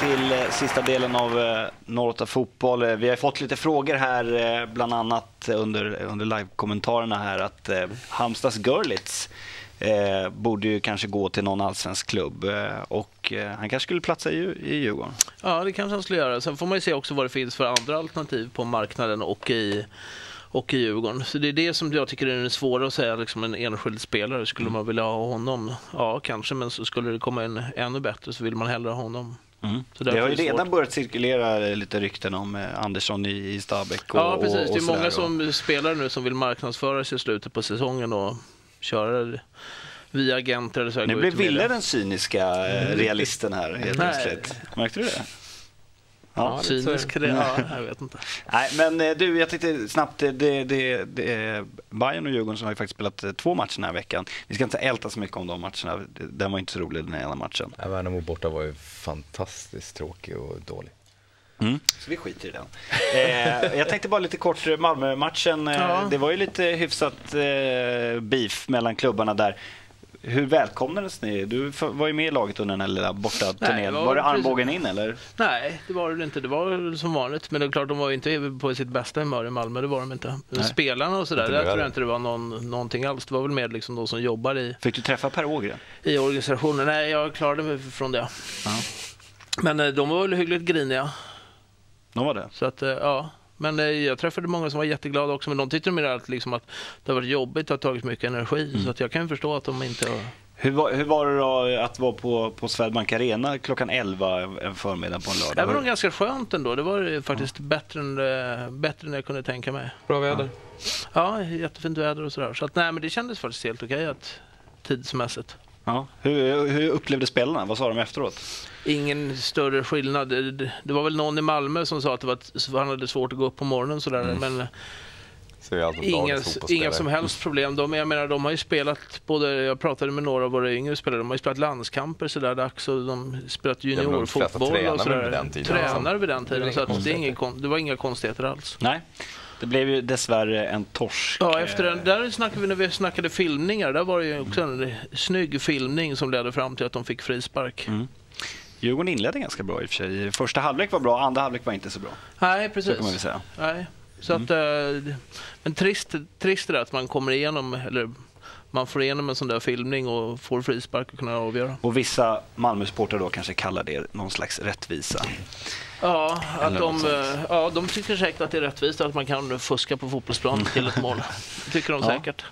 till eh, sista delen av eh, Norrota Fotboll. Eh, vi har fått lite frågor här, eh, bland annat under, under live-kommentarerna här, att eh, Halmstads Görlitz eh, borde ju kanske gå till någon allsvensk klubb eh, och eh, han kanske skulle platsa i, i Djurgården. Ja, det kanske han skulle göra. Sen får man ju se också vad det finns för andra alternativ på marknaden och i, och i Djurgården. Så det är det som jag tycker är det svåra att säga, liksom en enskild spelare. Skulle man vilja ha honom? Ja, kanske, men så skulle det komma en ännu bättre så vill man hellre ha honom. Mm. Så Det har ju redan svårt. börjat cirkulera lite rykten om eh, Andersson i, i Stabäck. Och, Ja, precis. Och, Det är många som spelar nu som vill marknadsföra sig i slutet på säsongen och köra via agenter eller så. Nu blev det. den cyniska eh, realisten här helt plötsligt. Märkte du det? Ja, Cynisk, det, ja, jag vet inte. Nej, men eh, du, jag tänkte snabbt, eh, det, det, det är Bayern och Djurgården som har ju faktiskt spelat eh, två matcher den här veckan. Vi ska inte älta så mycket om de matcherna, den var inte så rolig den ena matchen. Ja, Värnamo borta var ju fantastiskt tråkig och dålig. Mm. Så vi skiter i den. Eh, jag tänkte bara lite kort, Malmö-matchen, eh, Ja. det var ju lite hyfsat eh, beef mellan klubbarna där. Hur välkomnades ni? Du var ju med i laget under den här lilla borta Nej, turnén. Var, var det precis- armbågen in eller? Nej, det var det inte. Det var som vanligt. Men det är klart, de var ju inte på sitt bästa humör i Malmö. Det var de inte. Nej. Spelarna och sådär, där tror jag inte det var någon, någonting alls. Det var väl mer liksom de som jobbar i, Fick du träffa Per Ågren? i organisationen. Nej, jag klarade mig från det. Ja. Men eh, de var väl hyggligt griniga. De var det? Så att, eh, ja. Men eh, jag träffade många som var jätteglada också. Men de tyckte mer att, liksom, att det har varit jobbigt och har tagit mycket energi. Mm. Så att jag kan ju förstå att de inte har... Hur var, hur var det då att vara på, på Swedbank Arena klockan 11 en förmiddag på en lördag? Det var nog ganska skönt ändå. Det var faktiskt bättre, än, bättre än jag kunde tänka mig. Bra väder. Ja, jättefint väder och sådär. Så att, nej, men det kändes faktiskt helt okej att tidsmässigt. Ja. Hur, hur upplevde spelarna? Vad sa de efteråt? Ingen större skillnad. Det, var väl någon i Malmö som sa att det var, han hade svårt att gå upp på morgonen sådär. Mm. Men Så är allt inga, inga som helst problem. De, jag menar, de har ju spelat, både, jag pratade med några av våra yngre spelare, de har ju spelat landskamper sådär dags och de har spelat juniorfotboll tränar och sådär. vid den tiden, Tränar vid den tiden. inga Så att det, kon- det var inga konstigheter alls. Nej, det blev ju dessvärre en torsk. Ja, efter den, Eh, där snackade vi när vi snackade filmningar. Där var det ju också en snygg filmning som ledde fram till att de fick frispark. Mm. Djurgården inledde ganska bra i och för sig. Första halvlek var bra, andra halvlek var inte så bra. Nej, Så precis. kan man säga. Nej. Så att, eh, men trist, trist är det att man kommer igenom, eller man får igenom en sån där filmning och får frispark och kunna avgöra. Och vissa Malmö-supportrar då kanske kallar det någon slags rättvisa. Ja, att de, eh, ja, de tycker säkert att det är rättvist att man kan fuska på fotbollsplan till ett mål. Tycker de Ja. säkert.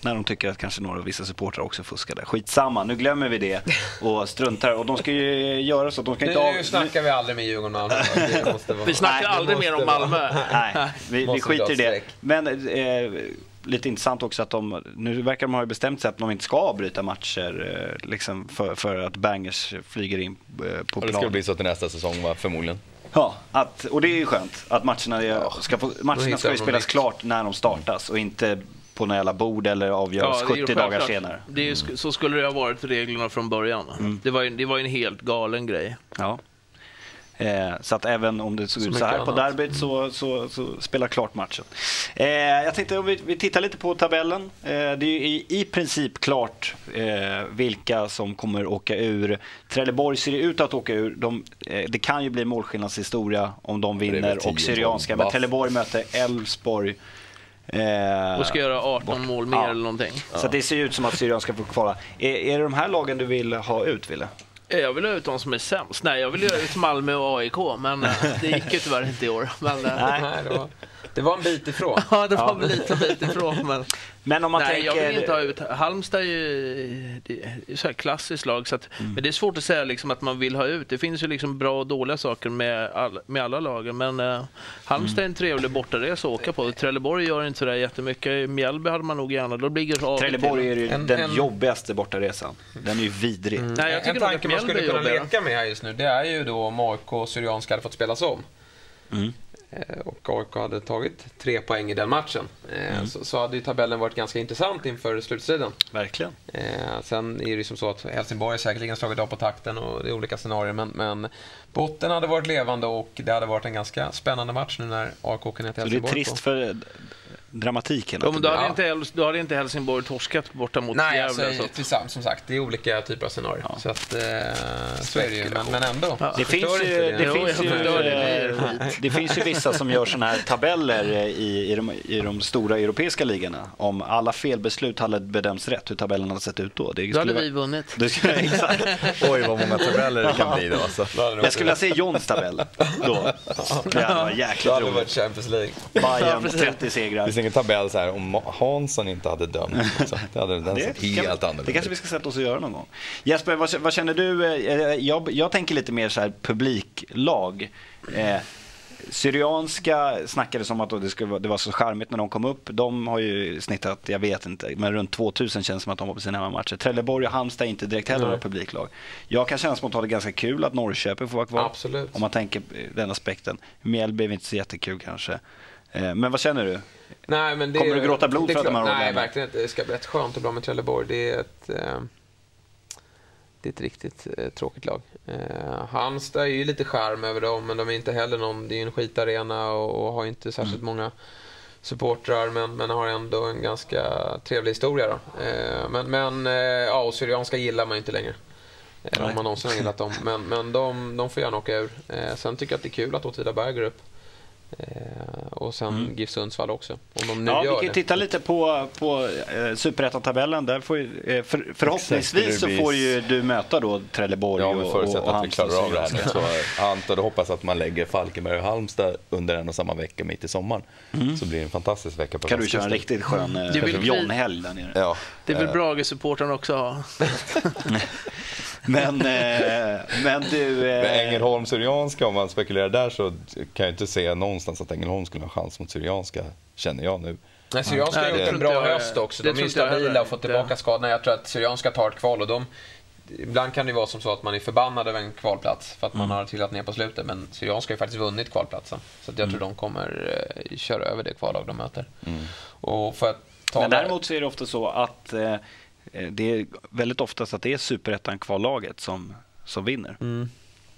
När de tycker att kanske några vissa supportrar också fuskade. Skitsamma, nu glömmer vi det och struntar. Och de ska ju göra så. De ska inte av... Nu snackar vi aldrig med Djurgården och Malmö. Vara... Vi snackar Nej, aldrig mer om måste vara- Malmö. Nej, vi, vi skiter i det. Men eh, lite intressant också att de, nu verkar de ha bestämt sig att de inte ska avbryta matcher eh, liksom för, för att bangers flyger in eh, på Och det ska plan. bli så till nästa säsong va, förmodligen. Ja, att, och det är ju skönt att matcherna, är, ska, få, matcherna ska ju spelas klart när de startas och inte på några jävla bord eller avgöras ju 70 dagar senare. Det är, så skulle det ha varit reglerna från början. Mm. Det, var ju, det var ju en helt galen grej. Ja. Eh, så att även om det såg ut så här på annat. derbyt så, så, så spela klart matchen. Eh, jag tänkte om vi, vi tittar lite på tabellen. Eh, det är ju i, i princip klart eh, vilka som kommer åka ur. Trelleborg ser ut att åka ur. De, eh, det kan ju bli målskillnadshistoria om de vinner 10 och Syrianska. Men. Trelleborg möter Elfsborg. Eh, Och ska göra 18 mål mer Ja. eller någonting. Så att det ser ut som att Syrianska får kvala. Är, är det de här lagen du vill ha ut, Ville? Jag vill ha ut de som är sämst. Nej, jag vill ha ut Malmö och AIK, men eh, det gick ju tyvärr inte i år. Men, eh, Nej. Nej, det var, det var en bit ifrån. Ja, det var väl lite bit ifrån. Men... Men om man Nej, jag tänker... vill inte ha ut... Halmstad är ju det är så här klassiskt lag, så att, Mm. men det är svårt att säga liksom att man vill ha ut. Det finns ju liksom bra och dåliga saker med, all, med alla lagen, men eh, Halmstad är en trevlig bortaresa att åka på. Trelleborg gör inte sådär jättemycket. Mjällby hade man nog gärna. Då blir det Trelleborg är ju En- den en- jobbigaste bortaresan. Den är ju vidrig. Nej, jag tycker en tanke man skulle kunna leka med här just nu, det är ju då om AIK och Syrianska hade fått spelas om. Mm. Och AIK hade tagit tre poäng i den matchen. Eh, Mm. Så, så hade ju tabellen varit ganska intressant inför slutstriden. Verkligen. Eh, sen är det ju som så att Helsingborg säkerligen slagit av på takten och det är olika scenarier. Men, men botten hade varit levande och det hade varit en ganska spännande match nu när AIK åker ner till Så det är Helsingborg. trist för dramatiken. Ja, men då, hade inte, då hade inte Helsingborg torskat borta mot Nej, Gävle. alltså, tillsammans, som sagt, det är olika typer av scenarier. Så, att, eh, så är det ju, men, men ändå. Ja. Det finns, ju, det. det, finns ju, det. Finns ju vissa som gör såna här tabeller eh, i, i, de, i de stora europeiska ligorna. Om alla felbeslut hade bedömts rätt, hur tabellen hade sett ut då. Det Då hade vi vunnit. det skulle, exakt. Oj, vad många tabeller det kan bli då. Alltså. Då Jag skulle vilja se Johns tabell då. Det hade varit Då jäkligt hade det varit roligt. Champions League. Bayern precis. 30 Det segrar. Ingen tabell så här om Hansson inte hade dömt. Så det hade den sett kan- helt det annorlunda kanske vi ska sätta oss och göra någon gång. Jesper, vad, vad känner du? Eh, Jag, jag tänker lite mer så här publiklag. Eh, Syrianska snackades om att det, skulle, det var så charmigt när de kom upp. De har ju snittat, jag vet inte, men runt 2000 känns det som att de var på sina hemmamatcher. Trelleborg och Halmstad är inte direkt heller några publiklag. Jag kan känna spontant att det är ganska kul att Norrköping får vara kvar. Absolut. Om man tänker eh, den aspekten. Mjällby är inte så jättekul kanske. Eh, Men vad känner du? Nej, men det, Kommer du gråta blod för att de har Nej, rollen? verkligen inte. Det ska bli rätt skönt att bli av med Trelleborg. Det är ett, eh, det är ett riktigt eh, tråkigt lag. Eh, Halmstad är ju lite charm över dem, men de är inte heller någon... Det är ju en skitarena och, och har inte särskilt Mm. många supportrar, men, men har ändå en ganska trevlig historia. Då. Eh, men men eh, ja, och Syrianska gillar man ju inte längre. Eh, om man någonsin har gillat dem. Men, men de, de får gärna åka ur. Eh, sen tycker jag att det är kul att Åtvidaberg går upp. Eh, och sen Mm. GIF Sundsvall också. Om de nu Ja, vi gör kan ju det. titta lite på, på eh, superettan-tabellen. Där får ju, eh, för, förhoppningsvis Exakt, så får ju du möta då Trelleborg Ja, och, men och, förutsatt och att vi klarar av det här. Så Anton, och hoppas att man lägger Falkenberg och Halmstad under en och samma vecka mitt i sommaren. Så blir det en fantastisk vecka på kan du köra en riktigt skön eh, vi- John-helg där nere. Ja. Det vill eh, Brage-supportrarna också ha. Men, eh, men du... Eh, Ängelholm Syrianska, om man spekulerar där så kan jag inte se någonstans att Ängelholm skulle ha chans mot Syrianska, känner jag nu. Nej, Syrianska har gjort en bra jag- höst också. De är stabila och fått tillbaka skadorna. Jag tror att Syrianska tar ett kval och de... Ibland kan det vara som så att man är förbannad över en kvalplats för att man har trillat ner på slutet. Men Syrianska har ju faktiskt vunnit kvalplatsen. Så att jag tror de kommer eh, köra över det kvallag de möter. Och för att tala... men däremot så är det ofta så att eh, det är väldigt oftast att det är superettan-kvallaget som, som vinner.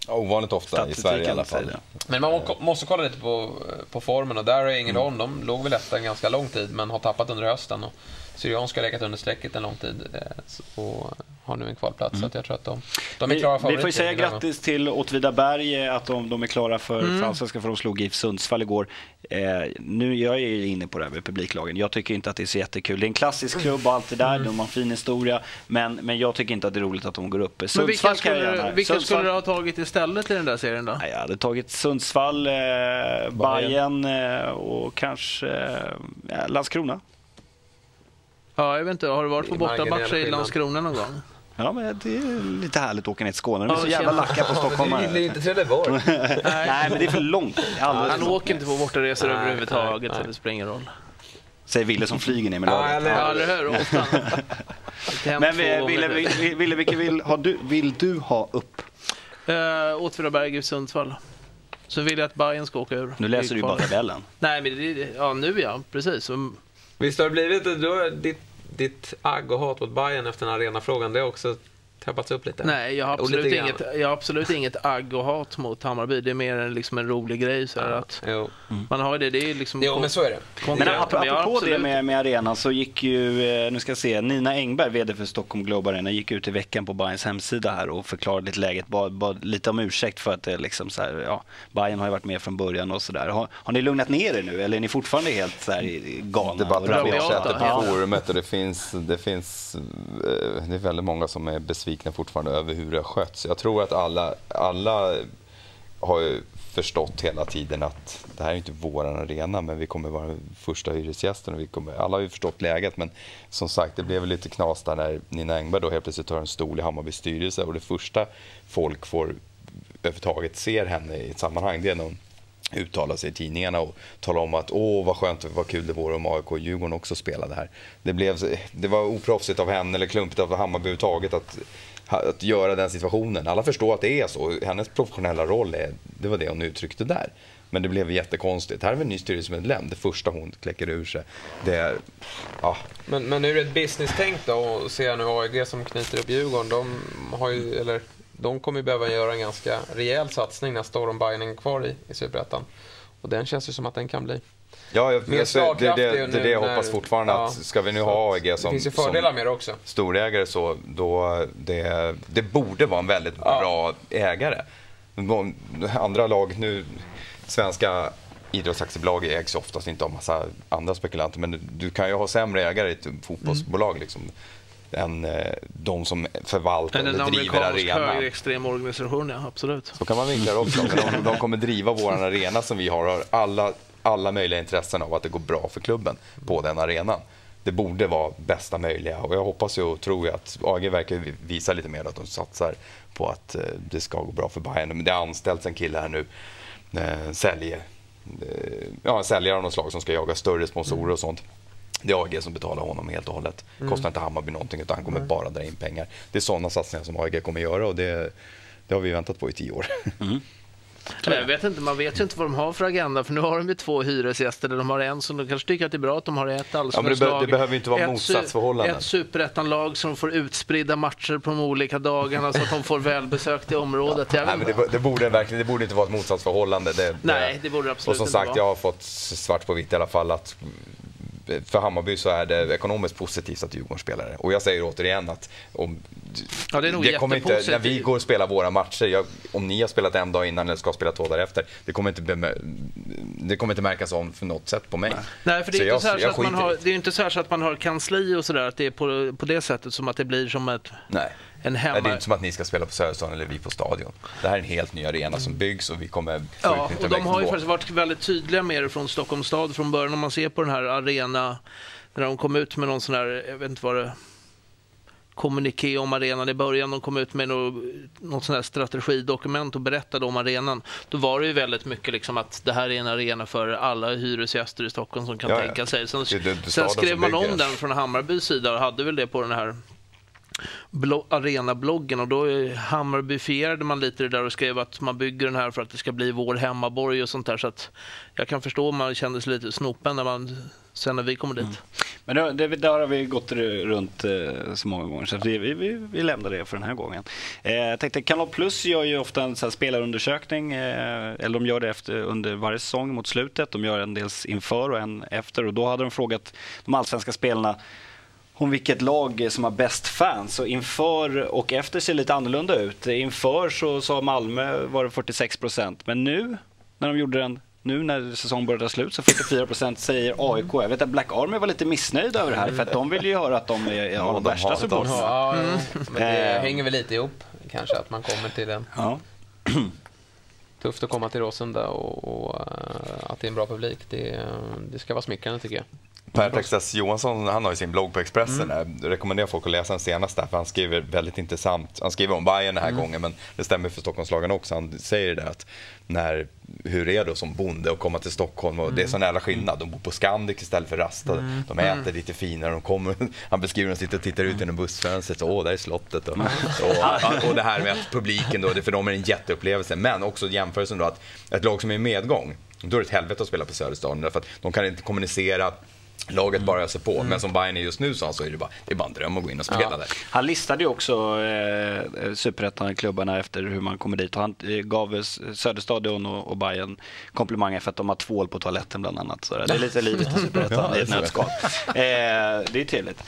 Ja, Ovanligt ofta i Sverige i alla fall. Men man må- måste kolla lite på, på formen och där är Ängelholm, de låg väl etta en ganska lång tid men har tappat under hösten. Och Syrianska har legat under strecket en lång tid eh, så- och har nu en kvalplats. Så att jag tror att de, de är klara vi får favoriter säga grattis till Åtvidaberg eh, att de, de är klara för, Mm. allsvenskan för de slog GIF Sundsvall igår. Eh, nu, jag är ju inne på det här med publiklagen. Jag tycker inte att det är så jättekul. Det är en klassisk klubb och allt det där. De har en fin historia. Men, men jag tycker inte att det är roligt att de går upp. Men Sundsvall vilka kan jag skulle, gärna... vilka Sundsvall- skulle du ha tagit istället i den där serien då? Nej, jag hade tagit Sundsvall, eh, Bayern eh, och kanske eh, Landskrona. Ja, jag vet inte. Har du varit på bortamatcher i. Landskrona någon gång? Ja, men det är lite härligt att åka ner till Skåne. De är Ja, så jävla lacka på stockholmare. Det är inte Trelleborg. Nej, men det är för långt. Alldeles Han långt åker inte på bortaresor Nej, överhuvudtaget, nej, så det spelar ingen roll. Säger Ville som flyger ner med Ja, laget. Ja, eller hur? Ofta. Men Ville. Ville, Ville, vilken vill, har du, vill du ha upp? Uh, Åtvidaberg, Sundsvall. Så vill jag att Bayern ska åka ur. Nu läser du ju bara tabellen. Nej, men det, ja, nu ja. Precis. Visst har det blivit då, ditt, ditt agg och hat mot Bayern efter den här arenafrågan, det har också trappats upp lite? nej, jag har, absolut inget, jag har absolut inget agg och hat mot Hammarby. Det är mer en, liksom en rolig grej. Så att Jo. man har det. Det är liksom jo, men så är det. Men konkurrent. apropå, det med, med arenan så gick ju, eh, nu ska jag se, Nina Engberg, VD för Stockholm Globe Arena, gick ut i veckan på Bayerns hemsida här och förklarade lite läget, bad, bad lite om ursäkt för att det liksom så här, ja, Bayern har ju varit med från början och sådär. Har, har ni lugnat ner er nu eller är ni fortfarande helt så här galna? Debatten fortsätter på forumet och det finns, det finns eh, det är väldigt många som är besvikna fortfarande över hur det har skötts. Jag tror att alla, alla har ju förstått hela tiden att det här är inte våran arena men vi kommer vara första hyresgästen och vi kommer, alla har ju förstått läget men som sagt det blev lite knas där när Nina Engberg då helt plötsligt tar en stol i Hammarbys styrelse och det första folk får överhuvudtaget ser henne i ett sammanhang det är någon uttala sig i tidningarna och tala om att åh vad skönt, vad kul det vore om AIK och Djurgården också spelade här. Det, blev, det var oproffsigt av henne eller klumpigt av Hammarby överhuvudtaget att, att göra den situationen. Alla förstår att det är så. Hennes professionella roll, är, det var det hon uttryckte där. Men det blev jättekonstigt. Här har vi en ny styrelsemedlem. Det första hon kläcker ur sig, det är... Ja, Men, men ur ett business-tänk då, och ser jag nu AIG som knyter upp Djurgården, de, har ju, eller, de kommer ju behöva göra en ganska rejäl satsning nästa år om Bayern är kvar i, i Superettan. Och den känns ju som att den kan bli Ja, jag, Mer jag, det, det, det, det jag hoppas fortfarande. ja. Att ska vi nu ha AEG som, som storägare så då det, det borde vara en väldigt Ja. bra ägare. Andra lag nu, svenska idrottsaktiebolag ägs oftast inte av massa andra spekulanter men du, du kan ju ha sämre ägare i ett fotbollsbolag liksom, än eh, de som förvaltar en eller driver amerikansk arenan. högerextrem organisation, ja absolut. Så kan man vinkla det också. Men de, de kommer driva vår arena som vi har. har alla, alla möjliga intressen av att det går bra för klubben på den arenan. Det borde vara bästa möjliga och jag hoppas och tror att AG verkar visa lite mer att de satsar på att eh, det ska gå bra för Bayern. Men det har anställts en kille här nu, eh, sälje, eh, ja, en säljare av något slag som ska jaga större sponsorer och sånt. Det är AG som betalar honom helt och hållet. Kostar inte Hammarby någonting utan han kommer bara dra in pengar. Det är sådana satsningar som AG kommer göra och det, det har vi väntat på i tio år. Men jag vet inte, man vet ju inte vad de har för agenda, för nu har de ju två hyresgäster, där de har en som de kanske tycker att det är bra att de har ett allsvenskt det be- lag, det behöver inte vara ett motsatsförhållanden. Ett superettanlag som får utspridda matcher på de olika dagarna så att de får välbesökt i området. Jag Nej, men det, inte. det, borde verkligen, det borde inte vara ett motsatsförhållande. Det, Nej, det borde det absolut Och som inte sagt, vara. jag har fått svart på vitt i alla fall att för Hammarby så är det ekonomiskt positivt att Djurgården spelar det. Och jag säger återigen att om, Ja, det nog kommer inte, när vi går och spelar våra matcher, jag, om ni har spelat en dag innan eller ska spela två dagar efter, det kommer inte, det kommer inte märkas om för något sätt på mig. Nej, för det är, inte så så jag har, det. det är inte så här så att man har kansli och sådär, att det är på, på det sättet som att det blir som ett, Nej. En hemma... det är inte som att ni ska spela på Söderstaden eller vi på Stadion. Det här är en helt ny arena som byggs och vi kommer Ja, och de har ju faktiskt varit väldigt tydliga med det från Stockholms stad från början. Om man ser på den här arena, när de kom ut med någon sån här, jag vet inte vad det kommuniké om arenan i början. De kom ut med något, något sån här strategidokument och berättade om arenan. Då var det ju väldigt mycket liksom att det här är en arena för alla hyresgäster i Stockholm som kan Ja, tänka sig. Sen, Det det- det sen skrev man om den från Hammarbys sida och hade väl det på den här arenabloggen och då hammarbyfierade man lite det där och skrev att man bygger den här för att det ska bli vår hemmaborg och sånt där. Så att jag kan förstå om man kände sig lite snopen när man, sen när vi kommer dit. Mm. Men det, det, där har vi gått runt eh, så många gånger så vi, vi, vi, vi lämnar det för den här gången. Eh, jag tänkte, Kanal Plus gör ju ofta en så här spelarundersökning, eh, eller de gör det efter, under varje säsong mot slutet. De gör en dels inför och en efter och då hade de frågat de allsvenska spelarna om vilket lag som har bäst fans. Och inför och efter ser lite annorlunda ut. Inför så sa Malmö var det 46 procent, men nu när de gjorde den nu när säsongen börjar ta slut så 44 procent säger AIK. Jag vet att Black Army var lite missnöjda över det här för att de vill ju höra att de är, har de de värsta supportrarna. Ja, jo. men det Eh. hänger väl lite ihop kanske att man kommer till en Ja. tufft att komma till Råsunda och, och eh, att det är en bra publik. Det, det ska vara smickrande tycker jag. Per Texas Johansson han har ju sin blogg på Expressen. Mm. Jag rekommenderar folk att läsa den senaste för han skriver väldigt intressant. Han skriver om Bayern den här Mm. gången men det stämmer för Stockholmslagen också. Han säger det där att när, hur är det som bonde att komma till Stockholm och det är Mm. nära skillnad. De bor på Scandic istället för Rasta. De äter lite finare. De kommer, han beskriver hur de sitter och tittar ut genom bussfönstret. Åh, där är slottet. Och, och, och det här med att publiken då, det för dem är det en jätteupplevelse. Men också jämförelsen då att ett lag som är i medgång, då är det ett helvete att spela på Söderstaden. Därför att de kan inte kommunicera Laget bara öser på. Men som Bayern är just nu så så är det bara, det är bara en dröm att gå in och spela Ja. där. Han listade ju också eh, superettan-klubbarna efter hur man kommer dit. Han eh, gav Söderstadion och, och Bayern komplimanger för att de har tvål på toaletten bland annat. Så det är lite livet i superettan i ett det är nötskal. Eh, det är trevligt.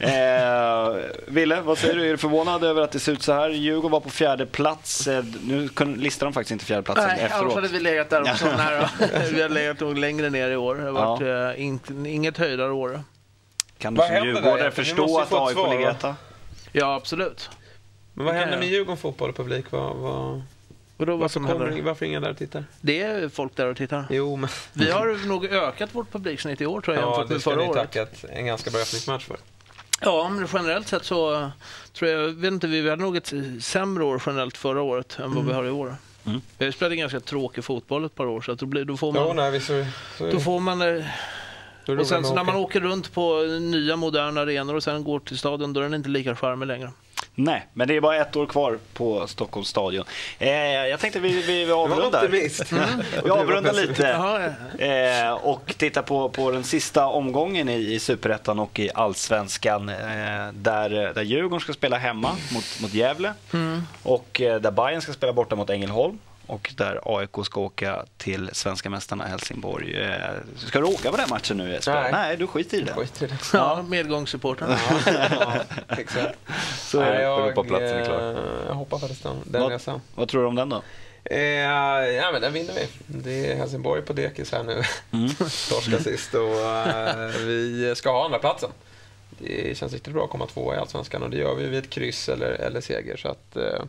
Eh, Ville, vad säger du? Är du förvånad över att det ser ut så här? Djurgården var på fjärde plats. Eh, nu listar de faktiskt inte fjärde platsen Nej, annars efteråt. hade vi legat där också. Då. vi har legat nog längre ner i år. Det har varit Ja. eh, inte, inget höjdare år. Kan du Vad som djurgårdare förstå att AIK ligger etta? Ja, absolut. Men vad händer med ja. Djurgården fotboll och publik? Vad, vad, Och då, vad varför, som kommer, varför är ingen där och tittar? Det är folk där och tittar. Jo, men... Vi har nog ökat vårt publiksnitt i år tror jag Ja, jämfört det med ska förra ni året. tacka ett- en ganska bra öppningsmatch för. Ja, men generellt sett så tror jag, vet inte, vi hade nog ett sämre år generellt förra året än vad vi har i år. Mm. Vi har spelat en ganska tråkig fotboll ett par år så att då, blir, då får man... Ja, nej, så, så Då får man... eh, Då Och sen så när man åker runt på nya moderna arenor och sen går till stadion, då är den inte lika charmig längre. Nej, men det är bara ett år kvar på Stockholms stadion. Eh, jag tänkte vi, vi, vi avrundar. optimist. Vi avrundar lite. Eh, och tittar på, på den sista omgången i, i Superettan och i Allsvenskan. Eh, där, där Djurgården ska spela hemma mot, mot Gävle. Och eh, där Bayern ska spela borta mot Ängelholm. Och där AIK ska åka till svenska mästarna Helsingborg. Eh, Ska du åka på den matchen nu Jesper? Nej. Nej, du skiter i det. Skit i det. Ja, medgångssupporten. ja, exakt. Så är jag, Europaplatsen är klar. eh, jag hoppar faktiskt den, den Vad- resan. Vad tror du om den då? Eh, ja, men den vinner vi. Det är Helsingborg på dekis här nu. Torska sist och eh, vi ska ha andra platsen. Det känns riktigt bra att komma tvåa i Allsvenskan och det gör vi vid ett kryss eller, eller seger. Så att, eh,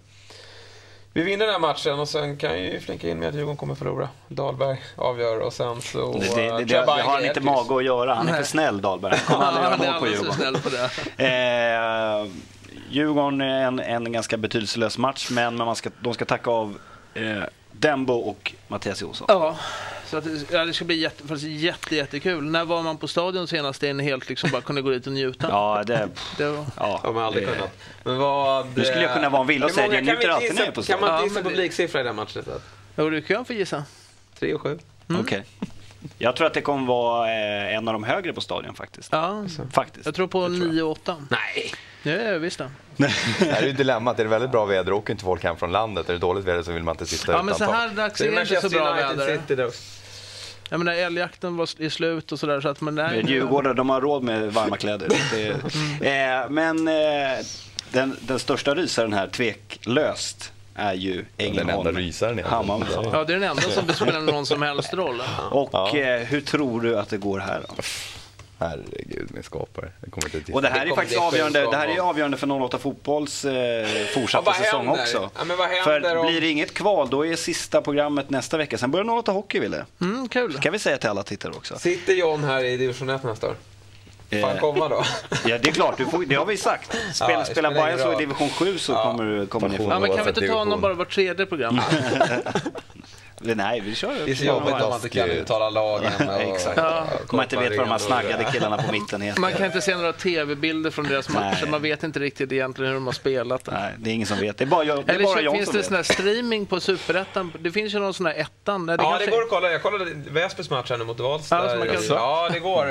vi vinner den här matchen och sen kan jag ju flinka in med att Djurgården kommer förlora. Dahlberg avgör och sen så... Det, det, eh, det, det, har han inte mage att göra. Han är för snäll Dahlberg. Han kommer aldrig göra mål på Djurgården. snäll på det. Eh, Djurgården är en, en ganska betydelselös match, men man ska, de ska tacka av eh, Dembo och Mattias Jonsson. Ja, så att, det- ja, det ska bli jätte, faktiskt jätte, jättekul. När var man på stadion senast en helt liksom bara kunde gå dit och njuta? Ja, det... Det var, Ja, har aldrig det- kunnat. Men vad... Nu skulle jag kunna vara en villa och säga att jag kan njuter vi alltid gissa- när jag är på Kan man Ja, inte gissa men det- publiksiffra i den matchen istället? jo, det kan få gissa. 3 och 7. Okej. Jag tror att det kommer vara eh, en av de högre på stadion faktiskt. Ja, Faktiskt. jag tror på Det tror jag. 9 och 8. Nej! Ja, visst det. Det här är ju dilemmat. Är det väldigt bra väder åker inte folk hem från landet. Är det dåligt väder så vill man inte sitta Ja, men utan så tak. här dags Så är det inte så bra väder. Jag menar, älgjakten var i slut och sådär. Så att, men nej, Djurgårdare, de har råd med varma kläder. Det, eh, men eh, den, den största rysaren här, tveklöst, är ju Ängelholm. Den enda rysaren. Hammarby. Ja, det är den enda som spelar någon som helst roll. Och Ja. eh, hur tror du att det går här då? Herregud, min skapare. Det kommer inte till. Och det här Det är faktiskt avgörande, det här är avgörande för 08 Fotbolls eh, fortsatta Ja, säsong händer? också. Ja, men vad händer för om- blir det inget kval, då är sista programmet nästa vecka. Sen börjar 08 Hockey, Wille. Mm, kul. kan vi säga till alla tittare också. Sitter John här i division 1 nästa år? Får han Eh, komma då? Ja, det är klart, du får, det har vi sagt. Spela, Ja, spelar det spelar Bayern så i division 7 så Ja. kommer du kommer ni få... Ja, men kan vi inte ta honom bara var tredje program? Nej, vi kör. Det är så jobbigt om man inte kan uttala lagen. och- Exakt. Ja. Om man inte vet vad de här snaggade killarna på mitten heter. Man kan inte se några tv-bilder från deras matcher. Man vet inte riktigt egentligen hur de har spelat. Nej, det är ingen som vet. Det är bara jag, det är Eller bara så jag finns som det vet. sån här streaming på Superettan. Det finns ju någon sån här ettan. Nej, det Ja, kanske- det går att kolla. Jag kollade Väsbys match här nu mot Valsta. Ja, kan- Ja, det går.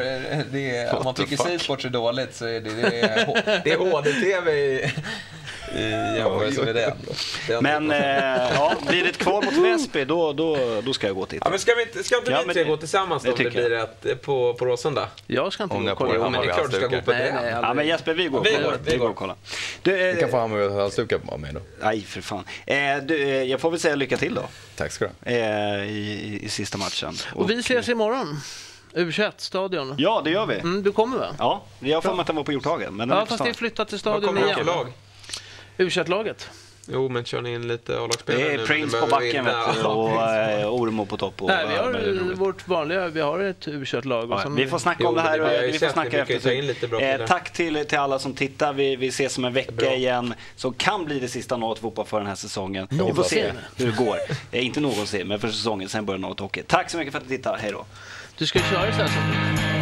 Det är, om man tycker C-sport är dåligt så är det, det är, det är HD-TV i, jämförelse med det. det har Men eh, ja, blir det ett kval mot Väsby, då, då, då ska jag gå och titta. Ja, men ska, vi inte, ska inte Ja, vi tre gå tillsammans det då om det blir ett eh, på, på Råsunda? Jag ska inte Om gå jag och kolla. Jo, men det är Hammarby klart du ska gå halsdukar. på Nej, det. nej, Ja, men. Jesper, vi går. Vi och kollar. går, vi går och kollar. Du, eh, kan få Hammarby-halsdukar på mig då. Nej, för fan. Eh, du, eh, jag får väl säga lycka till då Tack ska du ha. eh, i, i, i sista matchen. Och vi ses imorgon. U21-stadion. Ja, det gör vi. Mm, du kommer va? Ja, jag har för mig att den var på Hjorthagen. Men den Ja, fast det är flyttat till Vad stadion kommer ni för igen. Lag? U21-laget. Jo, men kör ni in lite A-lagsspelare Det är Prince på backen vet du, och eh, Ormo på topp. Och, Nej, vi har vårt vanliga, vi har ett U21-lag. och Ja, vi får snacka Jo, om det här. det vi får snacka efter. Eh, tack till, till alla som tittar. Vi, vi ses om en vecka Bra. igen. Som kan bli det sista Något fotboll för den här säsongen. Vi får se hur det går. Eh, inte någonsin, men för säsongen. Sen börjar Något hockey. Tack så mycket för att ni tittade. Hej då. Du ska köra så här som...